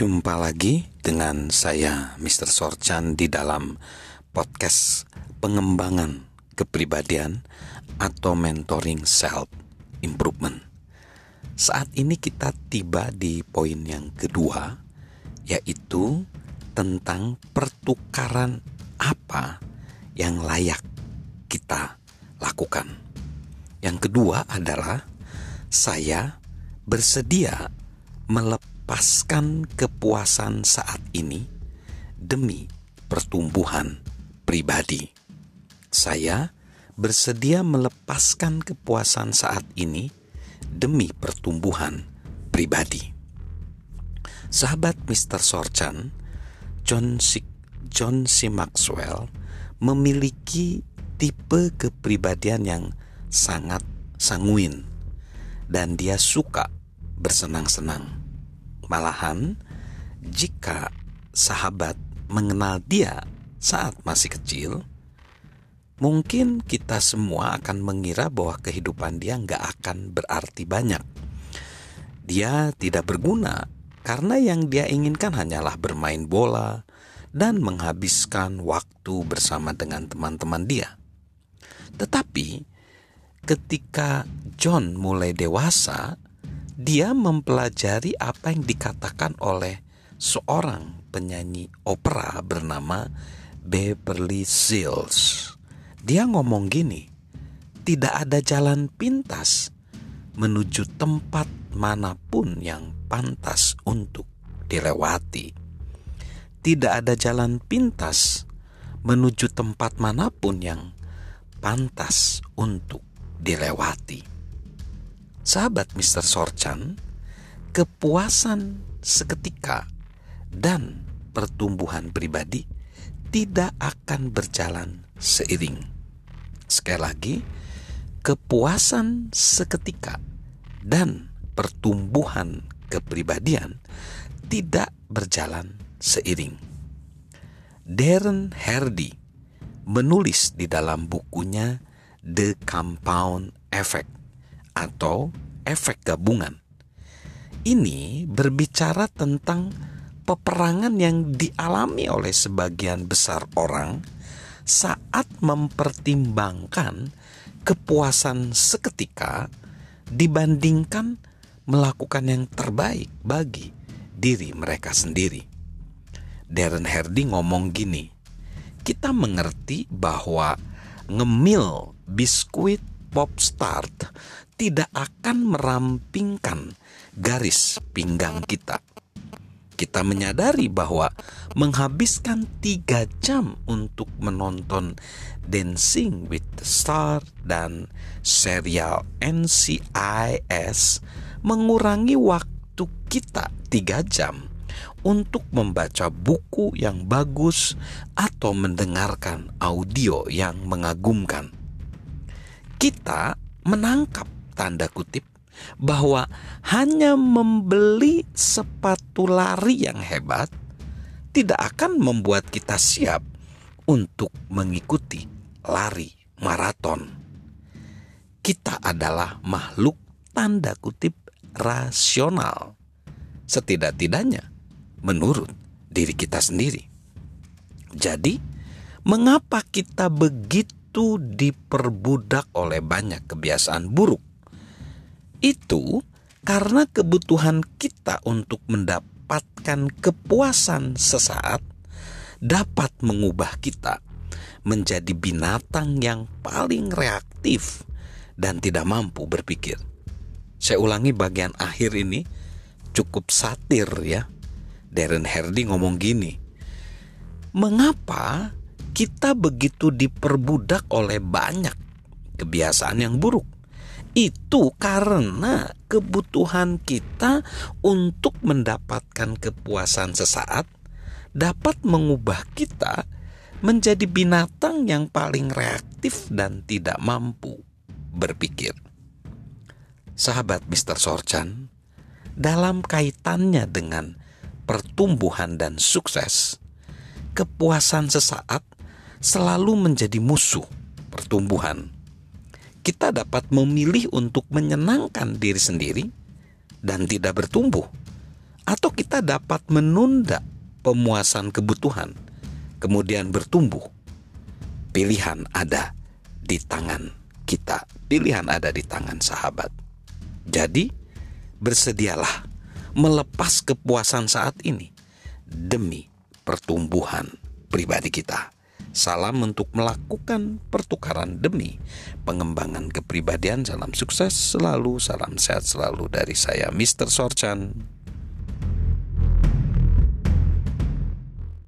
Jumpa lagi dengan saya Mr. Sorchan di dalam podcast pengembangan kepribadian atau mentoring self improvement. Saat ini kita tiba di poin yang kedua yaitu tentang pertukaran apa yang layak kita lakukan. Yang kedua adalah saya bersedia melepaskan kepuasan saat ini demi pertumbuhan pribadi. Saya bersedia melepaskan kepuasan saat ini demi pertumbuhan pribadi. Sahabat Mr. Sorchan, John C. John C. Maxwell memiliki tipe kepribadian yang sangat sanguin dan dia suka bersenang-senang. Malahan, jika sahabat mengenal dia saat masih kecil, mungkin kita semua akan mengira bahwa kehidupan dia nggak akan berarti banyak. Dia tidak berguna karena yang dia inginkan hanyalah bermain bola dan menghabiskan waktu bersama dengan teman-teman dia. Tetapi ketika John mulai dewasa, dia mempelajari apa yang dikatakan oleh seorang penyanyi opera bernama Beverly Sills. Dia ngomong gini, tidak ada jalan pintas menuju tempat mana pun yang pantas untuk dilewati. Tidak ada jalan pintas menuju tempat mana pun yang pantas untuk dilewati. Sahabat Mr. Sorchan, kepuasan seketika dan pertumbuhan pribadi tidak akan berjalan seiring. Sekali lagi, kepuasan seketika dan pertumbuhan kepribadian tidak berjalan seiring. Darren Hardy menulis di dalam bukunya The Compound Effect atau efek gabungan. Ini berbicara tentang peperangan yang dialami oleh sebagian besar orang saat mempertimbangkan kepuasan seketika dibandingkan melakukan yang terbaik bagi diri mereka sendiri. Darren Hardy ngomong gini, kita mengerti bahwa ngemil biskuit pop start tidak akan merampingkan garis pinggang kita. Kita menyadari bahwa menghabiskan tiga jam untuk menonton Dancing with the Star dan serial NCIS mengurangi waktu kita tiga jam untuk membaca buku yang bagus atau mendengarkan audio yang mengagumkan. Kita menangkap tanda kutip bahwa hanya membeli sepatu lari yang hebat tidak akan membuat kita siap untuk mengikuti lari maraton. Kita adalah makhluk tanda kutip rasional. Setidak-tidaknya menurut diri kita sendiri. Jadi, mengapa kita begitu diperbudak oleh banyak kebiasaan buruk? itu karena kebutuhan kita untuk mendapatkan kepuasan sesaat dapat mengubah kita menjadi binatang yang paling reaktif dan tidak mampu berpikir. Saya ulangi bagian akhir ini cukup satir ya. Darren Hardy ngomong gini. Mengapa kita begitu diperbudak oleh banyak kebiasaan yang buruk? itu karena kebutuhan kita untuk mendapatkan kepuasan sesaat dapat mengubah kita menjadi binatang yang paling reaktif dan tidak mampu berpikir. Sahabat Mr. Sorchan, dalam kaitannya dengan pertumbuhan dan sukses, kepuasan sesaat selalu menjadi musuh pertumbuhan kita dapat memilih untuk menyenangkan diri sendiri dan tidak bertumbuh, atau kita dapat menunda pemuasan kebutuhan, kemudian bertumbuh. Pilihan ada di tangan kita, pilihan ada di tangan sahabat. Jadi, bersedialah melepas kepuasan saat ini demi pertumbuhan pribadi kita. Salam untuk melakukan pertukaran demi pengembangan kepribadian. Salam sukses selalu, salam sehat selalu dari saya, Mr. Sorchan.